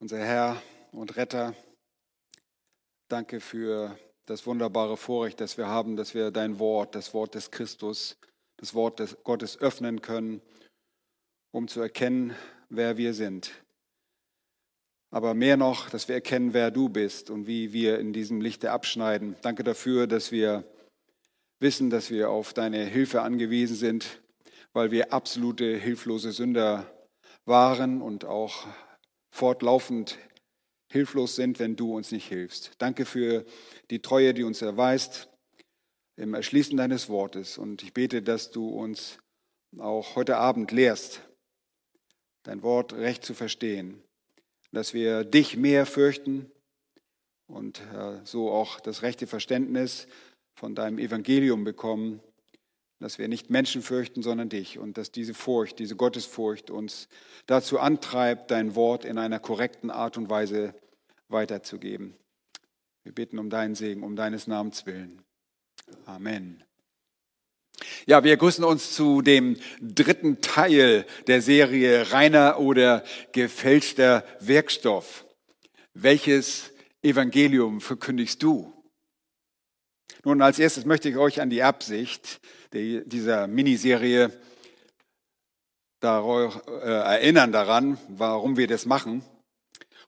unser Herr und Retter. Danke für das wunderbare Vorrecht, das wir haben, dass wir dein Wort, das Wort des Christus, das Wort des Gottes öffnen können, um zu erkennen, wer wir sind. Aber mehr noch, dass wir erkennen, wer du bist und wie wir in diesem Lichte abschneiden. Danke dafür, dass wir wissen, dass wir auf deine Hilfe angewiesen sind, weil wir absolute hilflose Sünder waren und auch fortlaufend hilflos sind, wenn du uns nicht hilfst. Danke für die Treue, die uns erweist im Erschließen deines Wortes. Und ich bete, dass du uns auch heute Abend lehrst, dein Wort recht zu verstehen, dass wir dich mehr fürchten und äh, so auch das rechte Verständnis von deinem Evangelium bekommen, dass wir nicht Menschen fürchten, sondern dich und dass diese Furcht, diese Gottesfurcht uns dazu antreibt, dein Wort in einer korrekten Art und Weise weiterzugeben. Wir beten um deinen Segen, um deines Namens willen. Amen. Ja, wir grüßen uns zu dem dritten Teil der Serie Reiner oder gefälschter Werkstoff. Welches Evangelium verkündigst du? Nun, als erstes möchte ich euch an die Absicht dieser Miniserie äh, erinnern daran, warum wir das machen.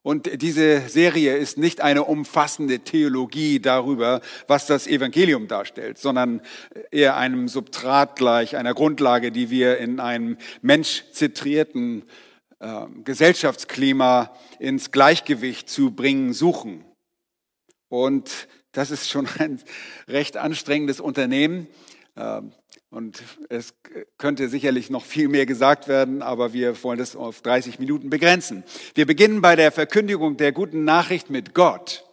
Und diese Serie ist nicht eine umfassende Theologie darüber, was das Evangelium darstellt, sondern eher einem Substrat gleich, einer Grundlage, die wir in einem menschzentrierten äh, Gesellschaftsklima ins Gleichgewicht zu bringen suchen. Und das ist schon ein recht anstrengendes Unternehmen. Ähm, und es könnte sicherlich noch viel mehr gesagt werden, aber wir wollen das auf 30 Minuten begrenzen. Wir beginnen bei der Verkündigung der guten Nachricht mit Gott,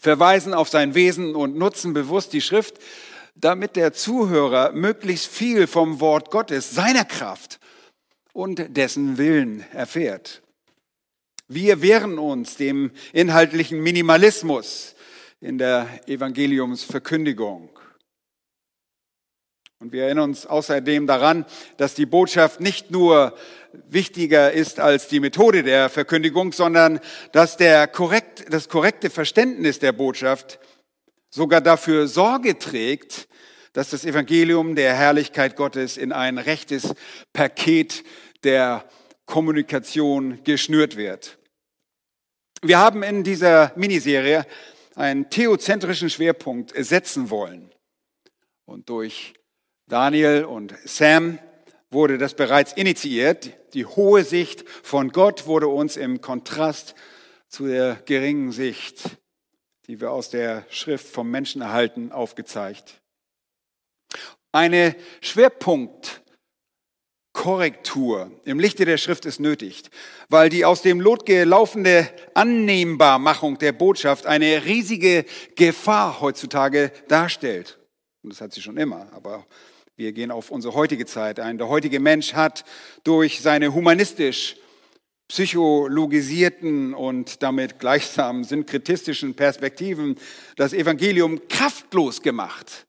verweisen auf sein Wesen und nutzen bewusst die Schrift, damit der Zuhörer möglichst viel vom Wort Gottes, seiner Kraft und dessen Willen erfährt. Wir wehren uns dem inhaltlichen Minimalismus in der Evangeliumsverkündigung. Und wir erinnern uns außerdem daran, dass die Botschaft nicht nur wichtiger ist als die Methode der Verkündigung, sondern dass der korrekt, das korrekte Verständnis der Botschaft sogar dafür Sorge trägt, dass das Evangelium der Herrlichkeit Gottes in ein rechtes Paket der Kommunikation geschnürt wird. Wir haben in dieser Miniserie einen theozentrischen Schwerpunkt setzen wollen. Und durch Daniel und Sam wurde das bereits initiiert. Die hohe Sicht von Gott wurde uns im Kontrast zu der geringen Sicht, die wir aus der Schrift vom Menschen erhalten, aufgezeigt. Eine Schwerpunkt Korrektur im Lichte der Schrift ist nötig, weil die aus dem Lot gelaufene Annehmbarmachung der Botschaft eine riesige Gefahr heutzutage darstellt. Und das hat sie schon immer, aber wir gehen auf unsere heutige Zeit ein. Der heutige Mensch hat durch seine humanistisch psychologisierten und damit gleichsam synkretistischen Perspektiven das Evangelium kraftlos gemacht.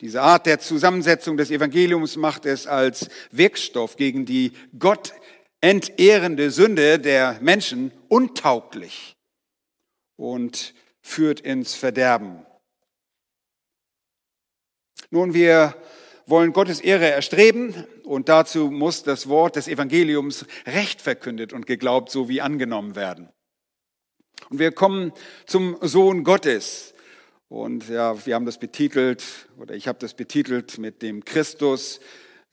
Diese Art der Zusammensetzung des Evangeliums macht es als Wirkstoff gegen die Gott entehrende Sünde der Menschen untauglich und führt ins Verderben. Nun, wir wollen Gottes Ehre erstreben und dazu muss das Wort des Evangeliums recht verkündet und geglaubt sowie angenommen werden. Und wir kommen zum Sohn Gottes, und ja, wir haben das betitelt, oder ich habe das betitelt mit dem Christus,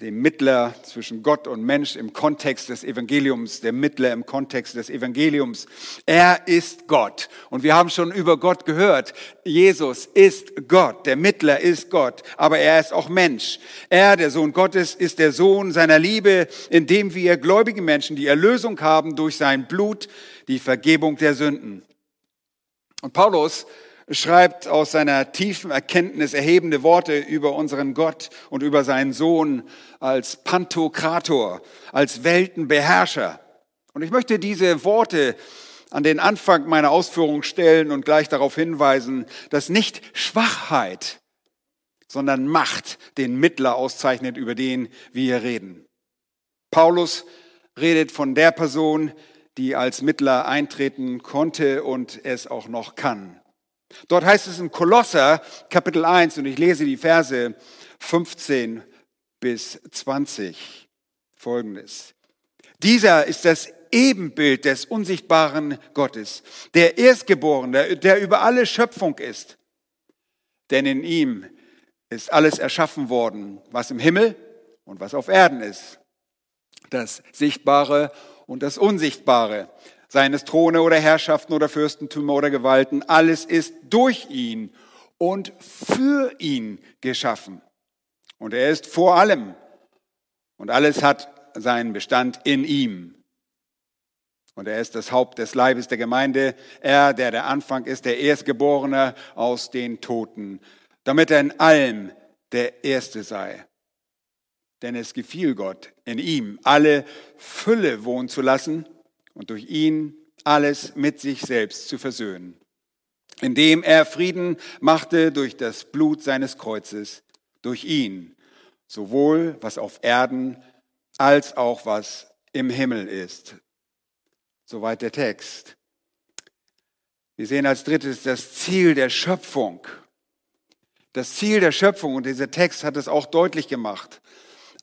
dem Mittler zwischen Gott und Mensch im Kontext des Evangeliums, der Mittler im Kontext des Evangeliums. Er ist Gott. Und wir haben schon über Gott gehört. Jesus ist Gott. Der Mittler ist Gott. Aber er ist auch Mensch. Er, der Sohn Gottes, ist der Sohn seiner Liebe, indem wir gläubige Menschen die Erlösung haben durch sein Blut, die Vergebung der Sünden. Und Paulus schreibt aus seiner tiefen Erkenntnis erhebende Worte über unseren Gott und über seinen Sohn als Pantokrator, als Weltenbeherrscher. Und ich möchte diese Worte an den Anfang meiner Ausführung stellen und gleich darauf hinweisen, dass nicht Schwachheit, sondern Macht den Mittler auszeichnet, über den wir reden. Paulus redet von der Person, die als Mittler eintreten konnte und es auch noch kann. Dort heißt es in Kolosser Kapitel 1 und ich lese die Verse 15 bis 20 folgendes. Dieser ist das Ebenbild des unsichtbaren Gottes, der Erstgeborene, der über alle Schöpfung ist. Denn in ihm ist alles erschaffen worden, was im Himmel und was auf Erden ist. Das Sichtbare und das Unsichtbare, seines Throne oder Herrschaften oder Fürstentümer oder Gewalten, alles ist durch ihn und für ihn geschaffen. Und er ist vor allem und alles hat seinen Bestand in ihm. Und er ist das Haupt des Leibes der Gemeinde, er, der der Anfang ist, der Erstgeborene aus den Toten, damit er in allem der Erste sei. Denn es gefiel Gott, in ihm alle Fülle wohnen zu lassen und durch ihn alles mit sich selbst zu versöhnen, indem er Frieden machte durch das Blut seines Kreuzes, durch ihn, sowohl was auf Erden als auch was im Himmel ist. Soweit der Text. Wir sehen als drittes das Ziel der Schöpfung das Ziel der Schöpfung, und dieser Text hat es auch deutlich gemacht,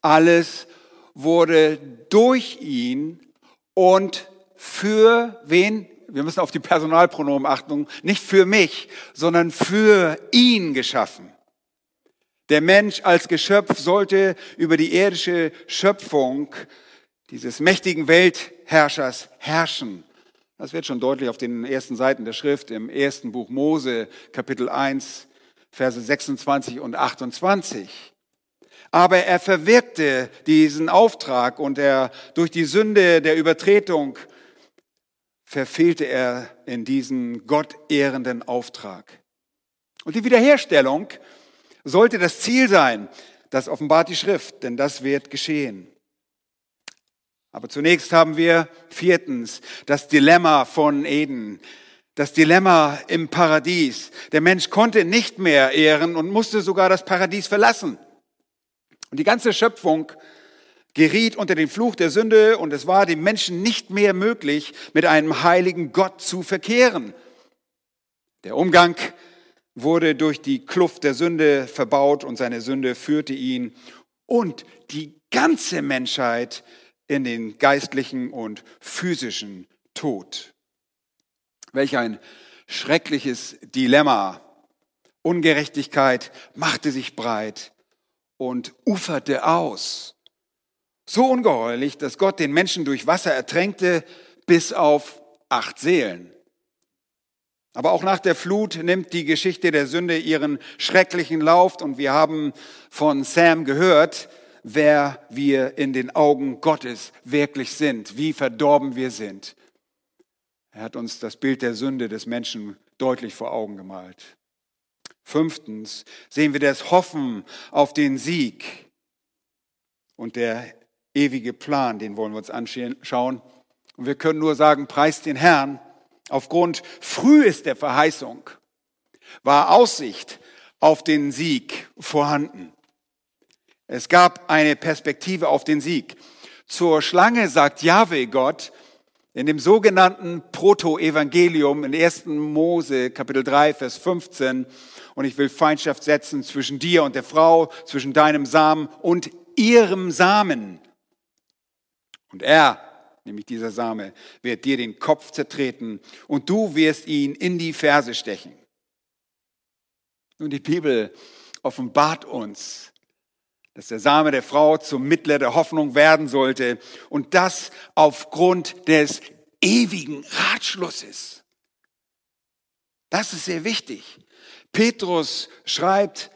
alles wurde durch ihn und für wen? Wir müssen auf die Personalpronomen achten, nicht für mich, sondern für ihn geschaffen. Der Mensch als Geschöpf sollte über die irdische Schöpfung dieses mächtigen Weltherrschers herrschen. Das wird schon deutlich auf den ersten Seiten der Schrift im ersten Buch Mose, Kapitel 1, Verse 26 und 28. Aber er verwirkte diesen Auftrag und er, durch die Sünde der Übertretung verfehlte er in diesen gottehrenden Auftrag. Und die Wiederherstellung sollte das Ziel sein, das offenbart die Schrift, denn das wird geschehen. Aber zunächst haben wir viertens das Dilemma von Eden das Dilemma im Paradies. Der Mensch konnte nicht mehr ehren und musste sogar das Paradies verlassen. Und die ganze Schöpfung geriet unter den Fluch der Sünde und es war dem Menschen nicht mehr möglich, mit einem heiligen Gott zu verkehren. Der Umgang wurde durch die Kluft der Sünde verbaut und seine Sünde führte ihn und die ganze Menschheit in den geistlichen und physischen Tod. Welch ein schreckliches Dilemma. Ungerechtigkeit machte sich breit und uferte aus. So ungeheuerlich, dass Gott den Menschen durch Wasser ertränkte bis auf acht Seelen. Aber auch nach der Flut nimmt die Geschichte der Sünde ihren schrecklichen Lauf und wir haben von Sam gehört, wer wir in den Augen Gottes wirklich sind, wie verdorben wir sind. Er hat uns das Bild der Sünde des Menschen deutlich vor Augen gemalt. Fünftens sehen wir das Hoffen auf den Sieg und der ewige Plan, den wollen wir uns anschauen. Und wir können nur sagen, preist den Herrn. Aufgrund früh der Verheißung war Aussicht auf den Sieg vorhanden. Es gab eine Perspektive auf den Sieg. Zur Schlange sagt Jahwe Gott, in dem sogenannten Proto-Evangelium in 1. Mose Kapitel 3, Vers 15, und ich will Feindschaft setzen zwischen dir und der Frau, zwischen deinem Samen und ihrem Samen. Und er, nämlich dieser Same, wird dir den Kopf zertreten und du wirst ihn in die Ferse stechen. Nun, die Bibel offenbart uns, dass der Same der Frau zum Mittler der Hoffnung werden sollte und das aufgrund des ewigen Ratschlusses. Das ist sehr wichtig. Petrus schreibt,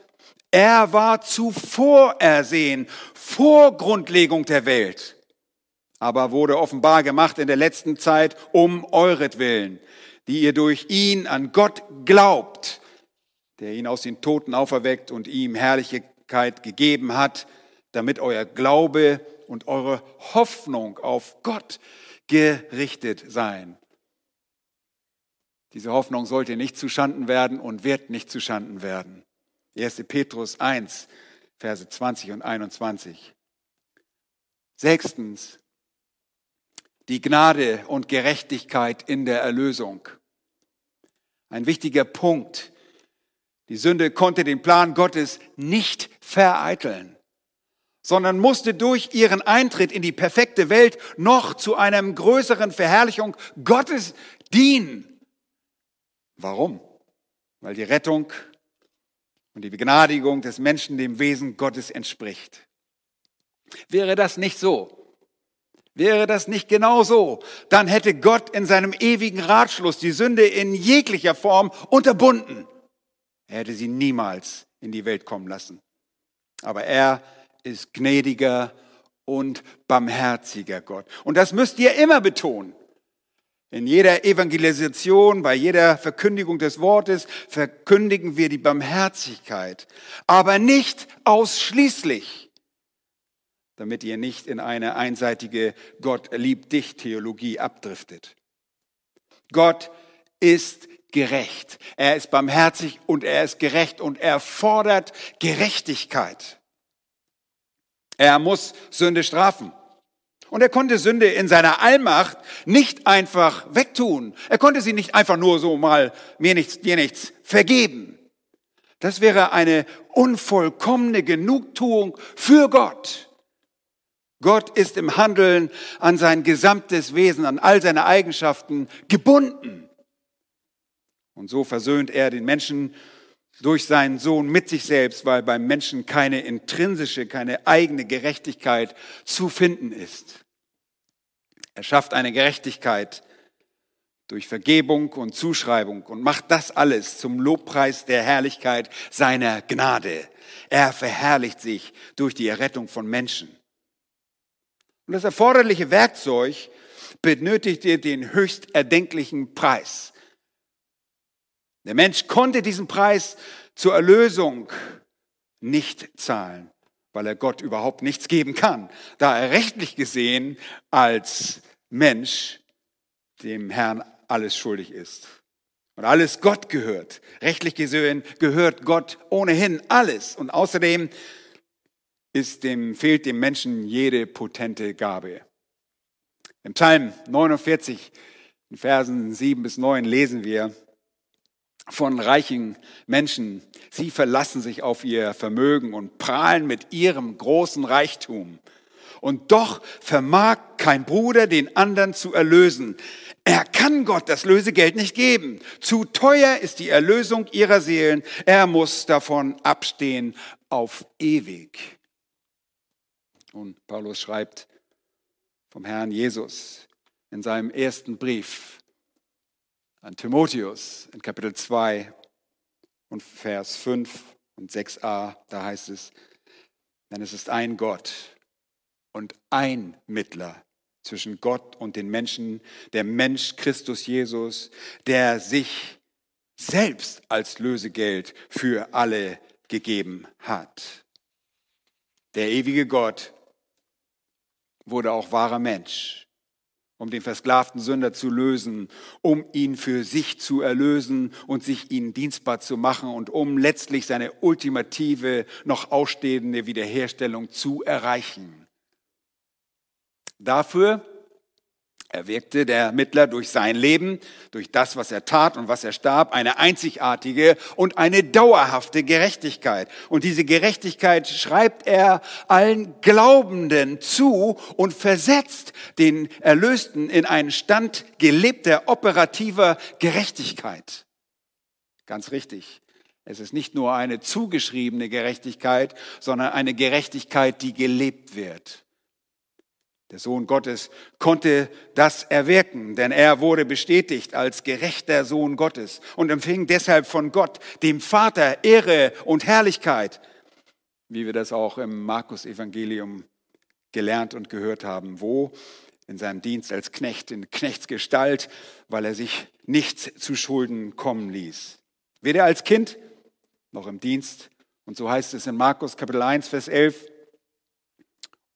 er war zuvor ersehen, vor Grundlegung der Welt, aber wurde offenbar gemacht in der letzten Zeit um euretwillen, die ihr durch ihn an Gott glaubt, der ihn aus den Toten auferweckt und ihm herrliche Gerechtigkeit gegeben hat, damit euer Glaube und eure Hoffnung auf Gott gerichtet sein. Diese Hoffnung sollte nicht zuschanden werden und wird nicht zuschanden werden. 1. Petrus 1, Verse 20 und 21. Sechstens, die Gnade und Gerechtigkeit in der Erlösung. Ein wichtiger Punkt. Die Sünde konnte den Plan Gottes nicht vereiteln, sondern musste durch ihren Eintritt in die perfekte Welt noch zu einer größeren Verherrlichung Gottes dienen. Warum? Weil die Rettung und die Begnadigung des Menschen dem Wesen Gottes entspricht. Wäre das nicht so, Wäre das nicht genau so, dann hätte Gott in seinem ewigen Ratschluss die Sünde in jeglicher Form unterbunden. Er hätte sie niemals in die Welt kommen lassen. Aber er ist gnädiger und barmherziger Gott. Und das müsst ihr immer betonen. In jeder Evangelisation, bei jeder Verkündigung des Wortes verkündigen wir die Barmherzigkeit, aber nicht ausschließlich damit ihr nicht in eine einseitige Gott liebt dich Theologie abdriftet. Gott ist gerecht. Er ist barmherzig und er ist gerecht und er fordert Gerechtigkeit. Er muss Sünde strafen. Und er konnte Sünde in seiner Allmacht nicht einfach wegtun. Er konnte sie nicht einfach nur so mal mir nichts, dir nichts vergeben. Das wäre eine unvollkommene Genugtuung für Gott. Gott ist im Handeln an sein gesamtes Wesen, an all seine Eigenschaften gebunden. Und so versöhnt er den Menschen durch seinen Sohn mit sich selbst, weil beim Menschen keine intrinsische, keine eigene Gerechtigkeit zu finden ist. Er schafft eine Gerechtigkeit durch Vergebung und Zuschreibung und macht das alles zum Lobpreis der Herrlichkeit seiner Gnade. Er verherrlicht sich durch die Errettung von Menschen. Und das erforderliche Werkzeug benötigte den höchst erdenklichen Preis. Der Mensch konnte diesen Preis zur Erlösung nicht zahlen, weil er Gott überhaupt nichts geben kann, da er rechtlich gesehen als Mensch dem Herrn alles schuldig ist. Und alles Gott gehört. Rechtlich gesehen gehört Gott ohnehin alles. Und außerdem ist dem, fehlt dem Menschen jede potente Gabe. Im Psalm 49, in Versen 7 bis 9 lesen wir von reichen Menschen. Sie verlassen sich auf ihr Vermögen und prahlen mit ihrem großen Reichtum. Und doch vermag kein Bruder den anderen zu erlösen. Er kann Gott das Lösegeld nicht geben. Zu teuer ist die Erlösung ihrer Seelen. Er muss davon abstehen auf ewig. Und Paulus schreibt vom Herrn Jesus in seinem ersten Brief an Timotheus in Kapitel 2 und Vers 5 und 6a, da heißt es, denn es ist ein Gott und ein Mittler zwischen Gott und den Menschen, der Mensch Christus Jesus, der sich selbst als Lösegeld für alle gegeben hat. Der ewige Gott wurde auch wahrer Mensch, um den versklavten Sünder zu lösen, um ihn für sich zu erlösen und sich ihnen dienstbar zu machen und um letztlich seine ultimative, noch ausstehende Wiederherstellung zu erreichen. Dafür erwirkte der Mittler durch sein Leben, durch das, was er tat und was er starb, eine einzigartige und eine dauerhafte Gerechtigkeit. Und diese Gerechtigkeit schreibt er allen Glaubenden zu und versetzt den Erlösten in einen Stand gelebter operativer Gerechtigkeit. Ganz richtig. Es ist nicht nur eine zugeschriebene Gerechtigkeit, sondern eine Gerechtigkeit, die gelebt wird. Der Sohn Gottes konnte das erwirken, denn er wurde bestätigt als gerechter Sohn Gottes und empfing deshalb von Gott, dem Vater, Ehre und Herrlichkeit, wie wir das auch im Markus-Evangelium gelernt und gehört haben, wo in seinem Dienst als Knecht, in Knechtsgestalt, weil er sich nichts zu Schulden kommen ließ. Weder als Kind noch im Dienst. Und so heißt es in Markus Kapitel 1, Vers 11.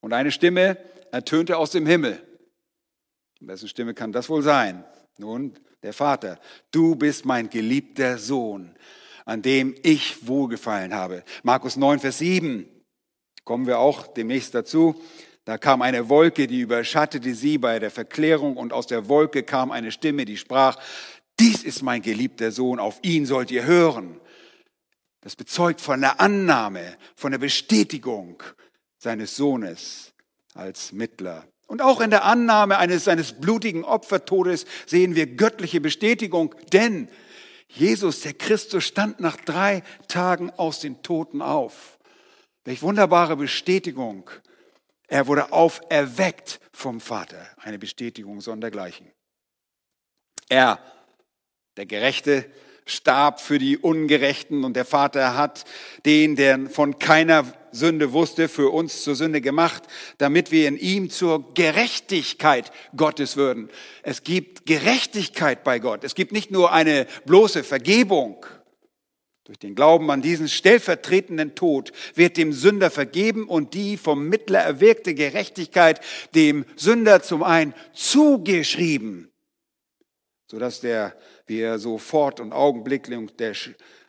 Und eine Stimme ertönte aus dem Himmel. Wessen Stimme kann das wohl sein? Nun, der Vater. Du bist mein geliebter Sohn, an dem ich wohlgefallen habe. Markus 9, Vers 7. Kommen wir auch demnächst dazu. Da kam eine Wolke, die überschattete sie bei der Verklärung und aus der Wolke kam eine Stimme, die sprach, dies ist mein geliebter Sohn, auf ihn sollt ihr hören. Das bezeugt von der Annahme, von der Bestätigung seines Sohnes als Mittler. Und auch in der Annahme eines seines blutigen Opfertodes sehen wir göttliche Bestätigung, denn Jesus, der Christus, stand nach drei Tagen aus den Toten auf. Welch wunderbare Bestätigung. Er wurde auferweckt vom Vater. Eine Bestätigung sondergleichen. Er, der Gerechte, starb für die Ungerechten und der Vater hat den, der von keiner Sünde wusste, für uns zur Sünde gemacht, damit wir in ihm zur Gerechtigkeit Gottes würden. Es gibt Gerechtigkeit bei Gott. Es gibt nicht nur eine bloße Vergebung. Durch den Glauben an diesen stellvertretenden Tod wird dem Sünder vergeben und die vom Mittler erwirkte Gerechtigkeit dem Sünder zum einen zugeschrieben, sodass der wir sofort und augenblicklich der,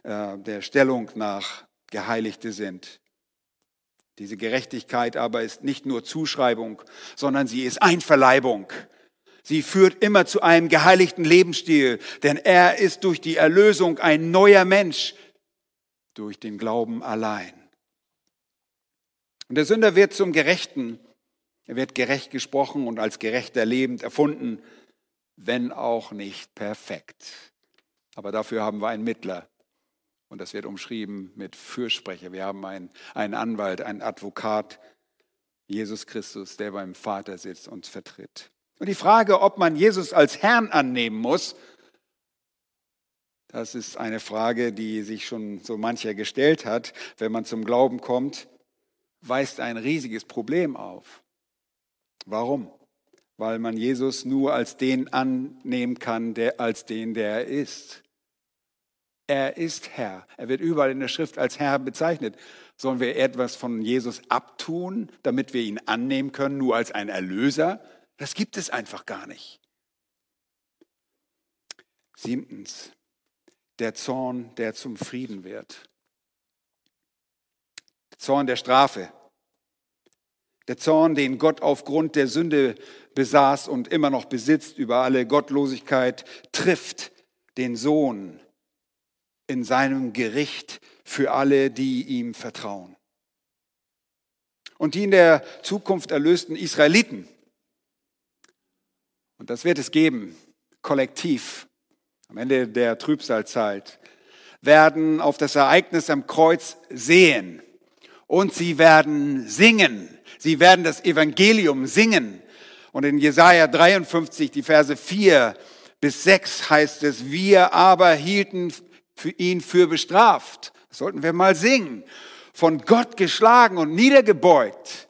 äh, der Stellung nach Geheiligte sind. Diese Gerechtigkeit aber ist nicht nur Zuschreibung, sondern sie ist Einverleibung. Sie führt immer zu einem geheiligten Lebensstil, denn er ist durch die Erlösung ein neuer Mensch, durch den Glauben allein. Und der Sünder wird zum Gerechten, er wird gerecht gesprochen und als Gerechter lebend erfunden wenn auch nicht perfekt. Aber dafür haben wir einen Mittler. Und das wird umschrieben mit Fürsprecher. Wir haben einen, einen Anwalt, einen Advokat, Jesus Christus, der beim Vater sitzt und vertritt. Und die Frage, ob man Jesus als Herrn annehmen muss, das ist eine Frage, die sich schon so mancher gestellt hat, wenn man zum Glauben kommt, weist ein riesiges Problem auf. Warum? weil man Jesus nur als den annehmen kann, der, als den, der er ist. Er ist Herr. Er wird überall in der Schrift als Herr bezeichnet. Sollen wir etwas von Jesus abtun, damit wir ihn annehmen können, nur als ein Erlöser? Das gibt es einfach gar nicht. Siebtens, der Zorn, der zum Frieden wird. Der Zorn der Strafe. Der Zorn, den Gott aufgrund der Sünde besaß und immer noch besitzt über alle Gottlosigkeit, trifft den Sohn in seinem Gericht für alle, die ihm vertrauen. Und die in der Zukunft erlösten Israeliten, und das wird es geben, kollektiv, am Ende der Trübsalzeit, werden auf das Ereignis am Kreuz sehen und sie werden singen. Sie werden das Evangelium singen und in Jesaja 53, die Verse 4 bis 6 heißt es, wir aber hielten für ihn für bestraft. Das sollten wir mal singen. Von Gott geschlagen und niedergebeugt.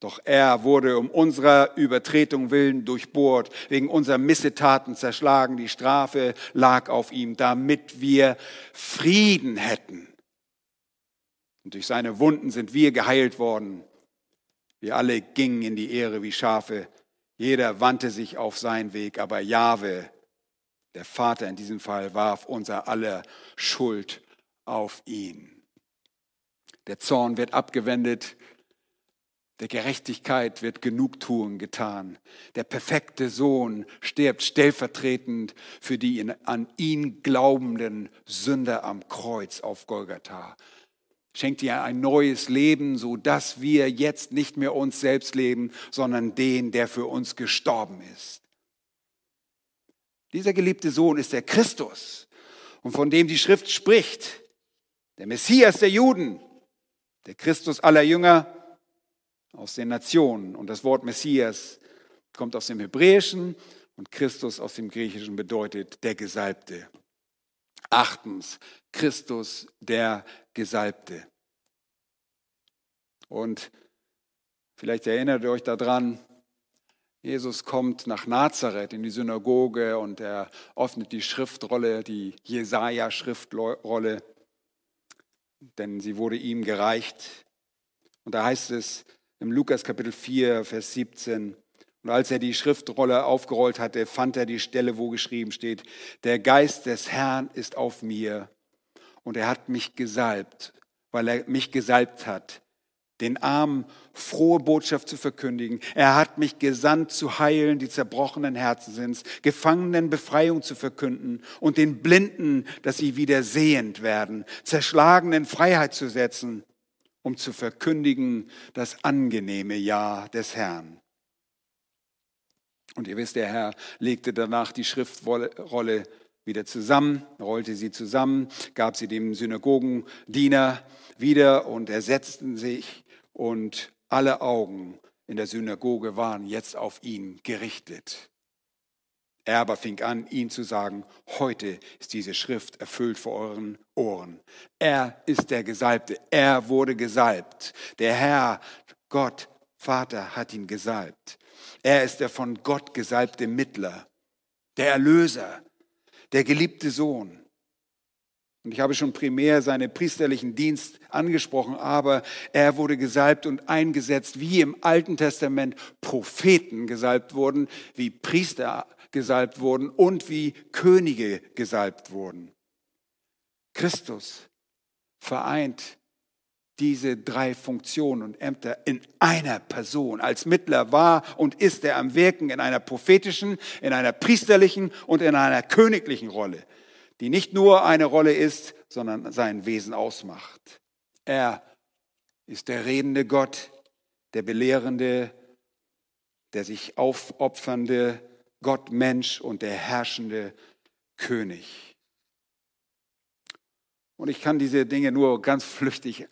Doch er wurde um unserer Übertretung willen durchbohrt, wegen unserer Missetaten zerschlagen. Die Strafe lag auf ihm, damit wir Frieden hätten. Und durch seine Wunden sind wir geheilt worden. Wir alle gingen in die Ehre wie Schafe jeder wandte sich auf seinen Weg, aber Jahwe, der Vater in diesem Fall, warf unser aller Schuld auf ihn. Der Zorn wird abgewendet, der Gerechtigkeit wird Genugtuung getan. Der perfekte Sohn stirbt stellvertretend für die an ihn glaubenden Sünder am Kreuz auf Golgatha schenkt dir ein neues Leben, so dass wir jetzt nicht mehr uns selbst leben, sondern den, der für uns gestorben ist. Dieser geliebte Sohn ist der Christus und von dem die Schrift spricht, der Messias der Juden, der Christus aller Jünger aus den Nationen. Und das Wort Messias kommt aus dem Hebräischen und Christus aus dem Griechischen bedeutet der Gesalbte. Achtens, Christus der Gesalbte. Und vielleicht erinnert ihr euch daran, Jesus kommt nach Nazareth in die Synagoge und er öffnet die Schriftrolle, die Jesaja-Schriftrolle, denn sie wurde ihm gereicht. Und da heißt es im Lukas Kapitel 4, Vers 17, und als er die Schriftrolle aufgerollt hatte, fand er die Stelle, wo geschrieben steht, der Geist des Herrn ist auf mir und er hat mich gesalbt, weil er mich gesalbt hat, den Armen frohe Botschaft zu verkündigen. Er hat mich gesandt zu heilen, die zerbrochenen Herzen sind, Gefangenen Befreiung zu verkünden und den Blinden, dass sie wieder sehend werden, Zerschlagenen Freiheit zu setzen, um zu verkündigen das angenehme Ja des Herrn. Und ihr wisst, der Herr legte danach die Schriftrolle wieder zusammen, rollte sie zusammen, gab sie dem Synagogendiener wieder und er setzten sich und alle Augen in der Synagoge waren jetzt auf ihn gerichtet. Er aber fing an, ihn zu sagen, heute ist diese Schrift erfüllt vor euren Ohren. Er ist der Gesalbte, er wurde gesalbt. Der Herr, Gott, Vater hat ihn gesalbt. Er ist der von Gott gesalbte Mittler, der Erlöser, der geliebte Sohn. Und ich habe schon primär seinen priesterlichen Dienst angesprochen, aber er wurde gesalbt und eingesetzt, wie im Alten Testament Propheten gesalbt wurden, wie Priester gesalbt wurden und wie Könige gesalbt wurden. Christus vereint diese drei Funktionen und Ämter in einer Person. Als Mittler war und ist er am Wirken in einer prophetischen, in einer priesterlichen und in einer königlichen Rolle, die nicht nur eine Rolle ist, sondern sein Wesen ausmacht. Er ist der redende Gott, der belehrende, der sich aufopfernde Gott Mensch und der herrschende König. Und ich kann diese Dinge nur ganz flüchtig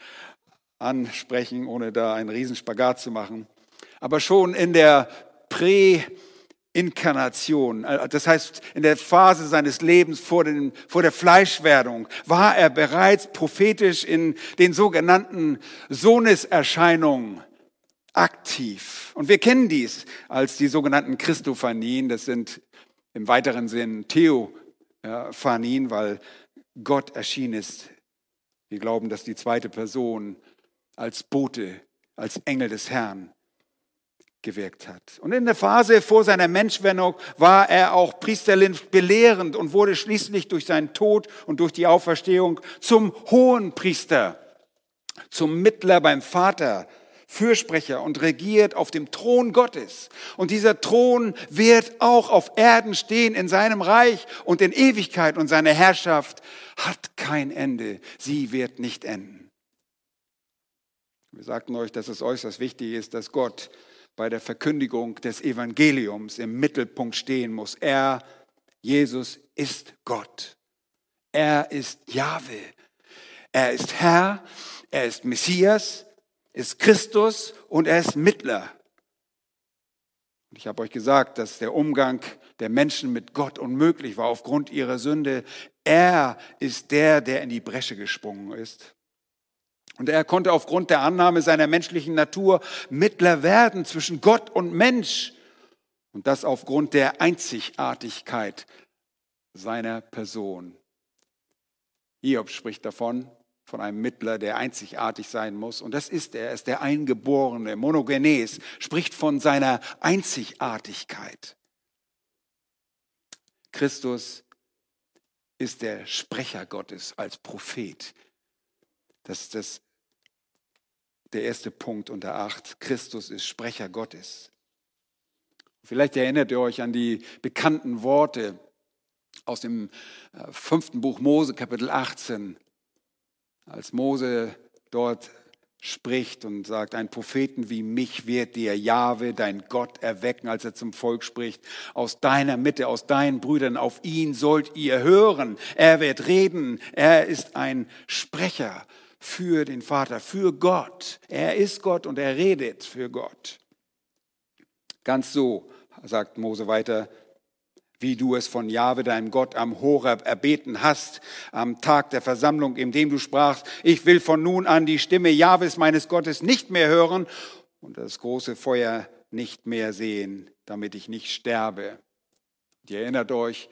ansprechen, ohne da einen Riesenspagat zu machen. Aber schon in der Präinkarnation, äh, das heißt in der Phase seines Lebens vor, den, vor der Fleischwerdung, war er bereits prophetisch in den sogenannten Sohneserscheinungen aktiv. Und wir kennen dies als die sogenannten Christophanien, das sind im weiteren Sinn Theophanien, weil Gott erschienen ist. Wir glauben, dass die zweite Person als Bote, als Engel des Herrn gewirkt hat. Und in der Phase vor seiner Menschwendung war er auch priesterlich belehrend und wurde schließlich durch seinen Tod und durch die Auferstehung zum hohen Priester, zum Mittler beim Vater, Fürsprecher und regiert auf dem Thron Gottes. Und dieser Thron wird auch auf Erden stehen in seinem Reich und in Ewigkeit und seine Herrschaft hat kein Ende. Sie wird nicht enden. Wir sagten euch, dass es äußerst wichtig ist, dass Gott bei der Verkündigung des Evangeliums im Mittelpunkt stehen muss. Er, Jesus, ist Gott. Er ist Jahwe. Er ist Herr, er ist Messias, ist Christus und er ist Mittler. Und ich habe euch gesagt, dass der Umgang der Menschen mit Gott unmöglich war aufgrund ihrer Sünde. Er ist der, der in die Bresche gesprungen ist. Und er konnte aufgrund der Annahme seiner menschlichen Natur Mittler werden zwischen Gott und Mensch. Und das aufgrund der Einzigartigkeit seiner Person. Hiob spricht davon, von einem Mittler, der einzigartig sein muss. Und das ist er, er ist der Eingeborene. Monogenes spricht von seiner Einzigartigkeit. Christus ist der Sprecher Gottes als Prophet. Das ist das der erste Punkt unter acht. Christus ist Sprecher Gottes. Vielleicht erinnert ihr euch an die bekannten Worte aus dem äh, fünften Buch Mose, Kapitel 18, als Mose dort spricht und sagt, ein Propheten wie mich wird dir Jahwe, dein Gott, erwecken, als er zum Volk spricht, aus deiner Mitte, aus deinen Brüdern, auf ihn sollt ihr hören. Er wird reden, er ist ein Sprecher für den Vater, für Gott. Er ist Gott und er redet für Gott. Ganz so, sagt Mose weiter, wie du es von Jahwe, deinem Gott, am Horeb erbeten hast, am Tag der Versammlung, in dem du sprachst, ich will von nun an die Stimme Jahwes meines Gottes nicht mehr hören und das große Feuer nicht mehr sehen, damit ich nicht sterbe. Ihr erinnert euch,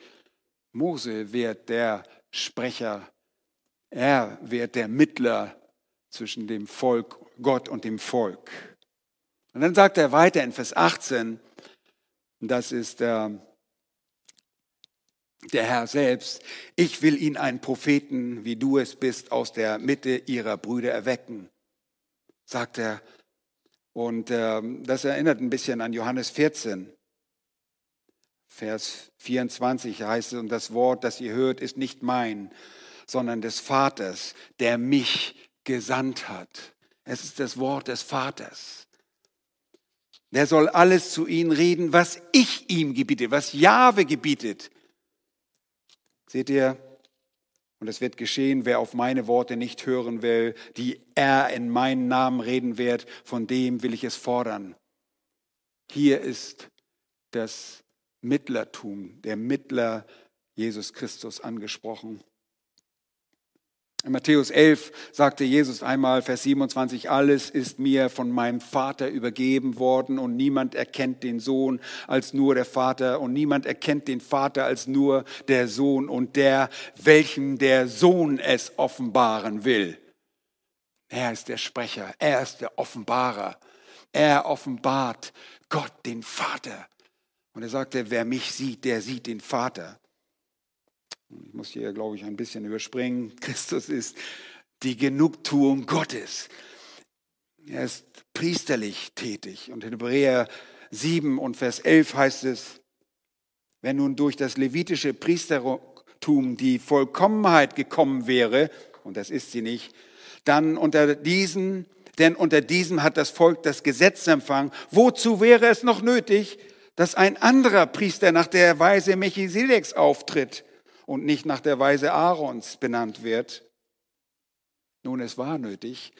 Mose wird der Sprecher er wird der Mittler zwischen dem Volk, Gott und dem Volk. Und dann sagt er weiter in Vers 18, das ist der, der Herr selbst, ich will ihn einen Propheten, wie du es bist, aus der Mitte ihrer Brüder erwecken. sagt er. Und äh, das erinnert ein bisschen an Johannes 14. Vers 24 heißt es, und das Wort, das ihr hört, ist nicht mein, sondern des Vaters, der mich gesandt hat. Es ist das Wort des Vaters. Der soll alles zu ihnen reden, was ich ihm gebiete, was Jahwe gebietet. Seht ihr? Und es wird geschehen, wer auf meine Worte nicht hören will, die er in meinen Namen reden wird, von dem will ich es fordern. Hier ist das Mittlertum, der Mittler Jesus Christus angesprochen. In Matthäus 11 sagte Jesus einmal, Vers 27, alles ist mir von meinem Vater übergeben worden und niemand erkennt den Sohn als nur der Vater und niemand erkennt den Vater als nur der Sohn und der, welchem der Sohn es offenbaren will. Er ist der Sprecher, er ist der Offenbarer. Er offenbart Gott, den Vater. Und er sagte, wer mich sieht, der sieht den Vater. Ich muss hier, glaube ich, ein bisschen überspringen. Christus ist die Genugtuung Gottes. Er ist priesterlich tätig. Und in Hebräer 7 und Vers 11 heißt es, wenn nun durch das levitische Priestertum die Vollkommenheit gekommen wäre, und das ist sie nicht, dann unter diesen, denn unter diesem hat das Volk das Gesetz empfangen. Wozu wäre es noch nötig, dass ein anderer Priester nach der Weise Melchisedeks auftritt? Und nicht nach der Weise Aarons benannt wird. Nun, es war nötig.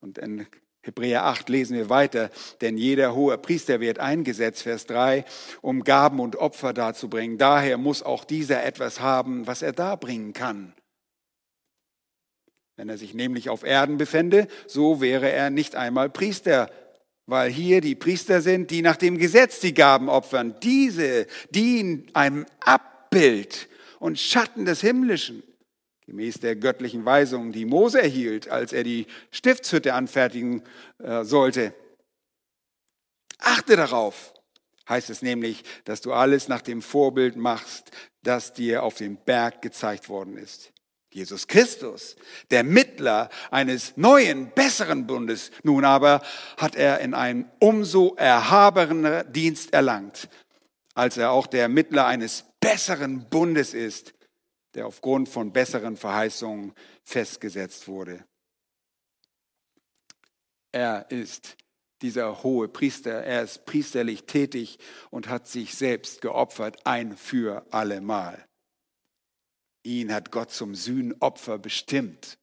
Und in Hebräer 8 lesen wir weiter, denn jeder hohe Priester wird eingesetzt, Vers 3, um Gaben und Opfer darzubringen. Daher muss auch dieser etwas haben, was er darbringen kann. Wenn er sich nämlich auf Erden befände, so wäre er nicht einmal Priester, weil hier die Priester sind, die nach dem Gesetz die Gaben opfern. Diese dienen einem Abbild und Schatten des Himmlischen, gemäß der göttlichen Weisung, die Mose erhielt, als er die Stiftshütte anfertigen äh, sollte. Achte darauf, heißt es nämlich, dass du alles nach dem Vorbild machst, das dir auf dem Berg gezeigt worden ist. Jesus Christus, der Mittler eines neuen, besseren Bundes. Nun aber hat er in einem umso erhaberner Dienst erlangt, als er auch der Mittler eines besseren Bundes ist, der aufgrund von besseren Verheißungen festgesetzt wurde. Er ist dieser hohe Priester, er ist priesterlich tätig und hat sich selbst geopfert, ein für allemal. Ihn hat Gott zum Sühnopfer bestimmt.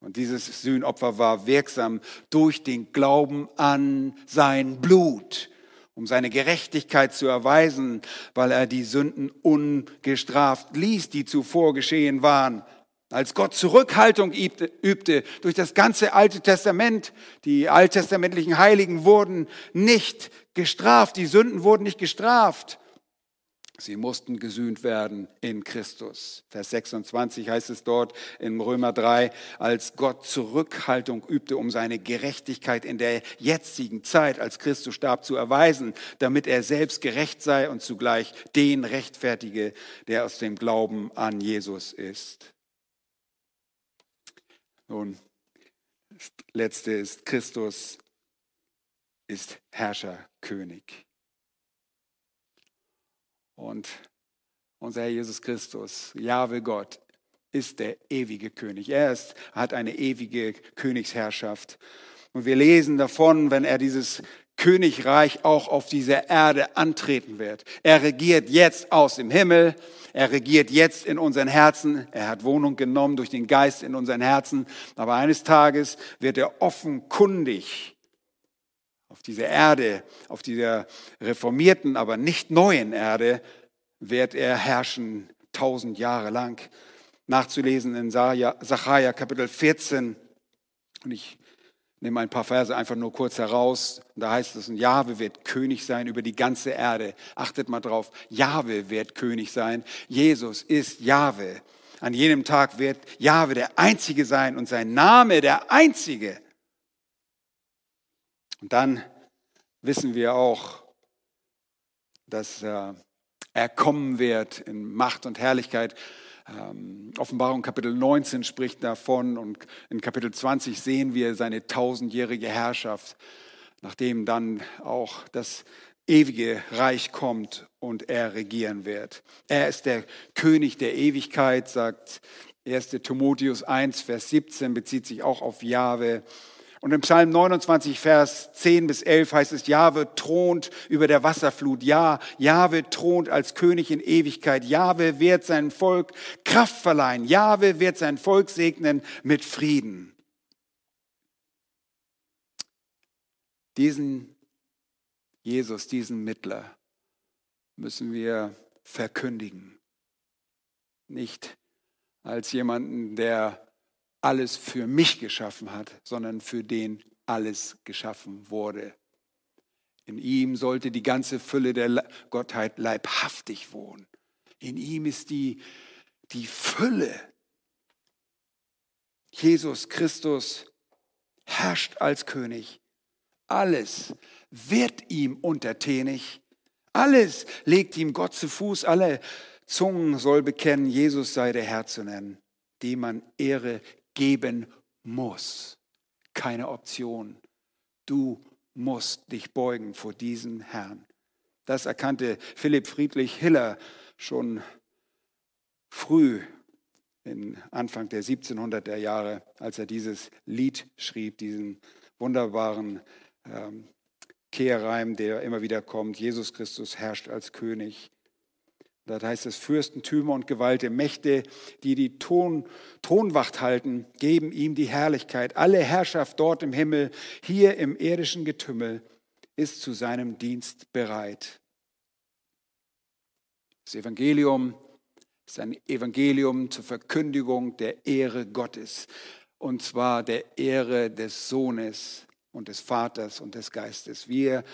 Und dieses Sühnopfer war wirksam durch den Glauben an sein Blut um seine Gerechtigkeit zu erweisen, weil er die Sünden ungestraft ließ, die zuvor geschehen waren. Als Gott Zurückhaltung übte durch das ganze Alte Testament, die alttestamentlichen Heiligen wurden nicht gestraft, die Sünden wurden nicht gestraft. Sie mussten gesühnt werden in Christus. Vers 26 heißt es dort in Römer 3, als Gott Zurückhaltung übte, um seine Gerechtigkeit in der jetzigen Zeit, als Christus starb, zu erweisen, damit er selbst gerecht sei und zugleich den rechtfertige, der aus dem Glauben an Jesus ist. Nun, das letzte ist, Christus ist Herrscher, König. Und unser Herr Jesus Christus, Jahwe Gott, ist der ewige König. Er ist, hat eine ewige Königsherrschaft. Und wir lesen davon, wenn er dieses Königreich auch auf dieser Erde antreten wird. Er regiert jetzt aus dem Himmel. Er regiert jetzt in unseren Herzen. Er hat Wohnung genommen durch den Geist in unseren Herzen. Aber eines Tages wird er offenkundig dieser Erde, auf dieser reformierten, aber nicht neuen Erde, wird er herrschen tausend Jahre lang. Nachzulesen in Sacharja Kapitel 14. Und ich nehme ein paar Verse einfach nur kurz heraus. Da heißt es, Jahwe wird König sein über die ganze Erde. Achtet mal drauf, Jahwe wird König sein. Jesus ist Jahwe. An jenem Tag wird Jahwe der Einzige sein und sein Name der Einzige. Und dann wissen wir auch, dass äh, er kommen wird in Macht und Herrlichkeit. Ähm, Offenbarung Kapitel 19 spricht davon und in Kapitel 20 sehen wir seine tausendjährige Herrschaft, nachdem dann auch das ewige Reich kommt und er regieren wird. Er ist der König der Ewigkeit, sagt 1. Timotheus 1, Vers 17, bezieht sich auch auf Jahwe. Und im Psalm 29, Vers 10 bis 11 heißt es, Jahwe thront über der Wasserflut. Ja, Jahwe thront als König in Ewigkeit. Jahwe wird sein Volk Kraft verleihen. Jahwe wird sein Volk segnen mit Frieden. Diesen Jesus, diesen Mittler, müssen wir verkündigen. Nicht als jemanden, der alles für mich geschaffen hat, sondern für den alles geschaffen wurde. In ihm sollte die ganze Fülle der Gottheit leibhaftig wohnen. In ihm ist die, die Fülle. Jesus Christus herrscht als König. Alles wird ihm untertänig. Alles legt ihm Gott zu Fuß. Alle Zungen soll bekennen, Jesus sei der Herr zu nennen, dem man Ehre geben muss. Keine Option. Du musst dich beugen vor diesem Herrn. Das erkannte Philipp Friedrich Hiller schon früh, in Anfang der 1700er Jahre, als er dieses Lied schrieb, diesen wunderbaren ähm, Kehrreim, der immer wieder kommt. Jesus Christus herrscht als König. Da heißt es, Fürstentümer und Gewalte, Mächte, die die Ton, Thronwacht halten, geben ihm die Herrlichkeit. Alle Herrschaft dort im Himmel, hier im irdischen Getümmel, ist zu seinem Dienst bereit. Das Evangelium ist ein Evangelium zur Verkündigung der Ehre Gottes, und zwar der Ehre des Sohnes und des Vaters und des Geistes. Wir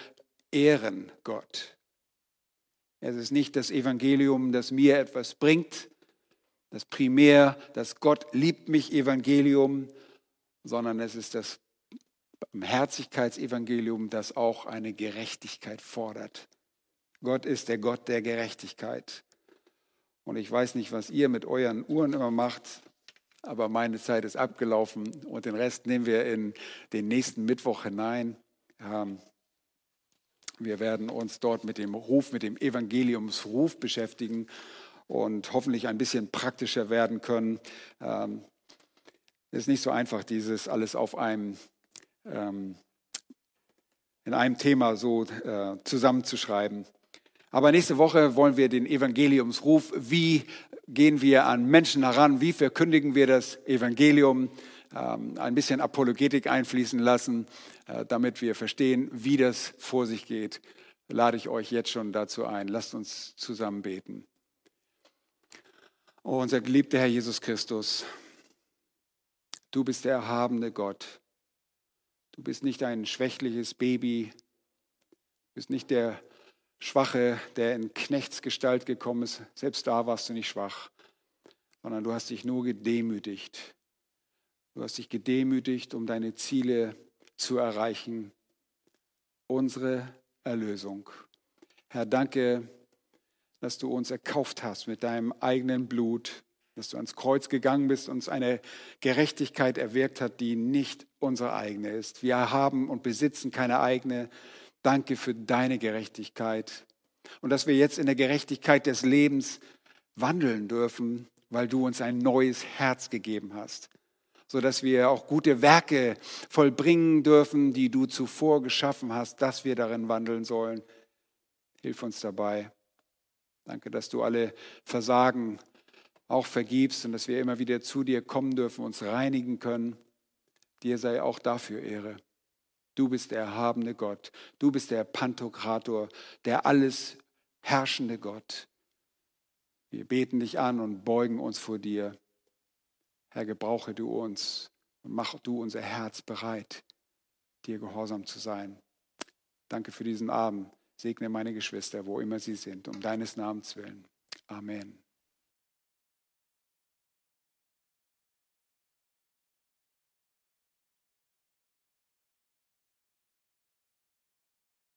ehren Gott. Es ist nicht das Evangelium, das mir etwas bringt, das primär, das Gott liebt mich Evangelium, sondern es ist das Barmherzigkeitsevangelium, das auch eine Gerechtigkeit fordert. Gott ist der Gott der Gerechtigkeit. Und ich weiß nicht, was ihr mit euren Uhren immer macht, aber meine Zeit ist abgelaufen und den Rest nehmen wir in den nächsten Mittwoch hinein. Wir werden uns dort mit dem Ruf, mit dem Evangeliumsruf beschäftigen und hoffentlich ein bisschen praktischer werden können. Ähm, ist nicht so einfach, dieses alles auf einem, ähm, in einem Thema so äh, zusammenzuschreiben. Aber nächste Woche wollen wir den Evangeliumsruf, wie gehen wir an Menschen heran, wie verkündigen wir das Evangelium, ein bisschen Apologetik einfließen lassen, äh, damit wir verstehen, wie das vor sich geht. Lade ich euch jetzt schon dazu ein. Lasst uns zusammen beten. Oh, unser geliebter Herr Jesus Christus, du bist der erhabene Gott. Du bist nicht ein schwächliches Baby, du bist nicht der Schwache, der in Knechtsgestalt gekommen ist. Selbst da warst du nicht schwach, sondern du hast dich nur gedemütigt. Du hast dich gedemütigt, um deine Ziele zu erreichen. Unsere Erlösung. Herr, danke, dass du uns erkauft hast mit deinem eigenen Blut, dass du ans Kreuz gegangen bist, und uns eine Gerechtigkeit erwirkt hat, die nicht unsere eigene ist. Wir haben und besitzen keine eigene. Danke für deine Gerechtigkeit und dass wir jetzt in der Gerechtigkeit des Lebens wandeln dürfen, weil du uns ein neues Herz gegeben hast sodass wir auch gute Werke vollbringen dürfen, die du zuvor geschaffen hast, dass wir darin wandeln sollen. Hilf uns dabei. Danke, dass du alle Versagen auch vergibst und dass wir immer wieder zu dir kommen dürfen, uns reinigen können. Dir sei auch dafür Ehre. Du bist der erhabene Gott. Du bist der Pantokrator, der alles herrschende Gott. Wir beten dich an und beugen uns vor dir. Herr, gebrauche du uns und mach du unser Herz bereit, dir gehorsam zu sein. Danke für diesen Abend. Segne meine Geschwister, wo immer sie sind, um deines Namens willen. Amen.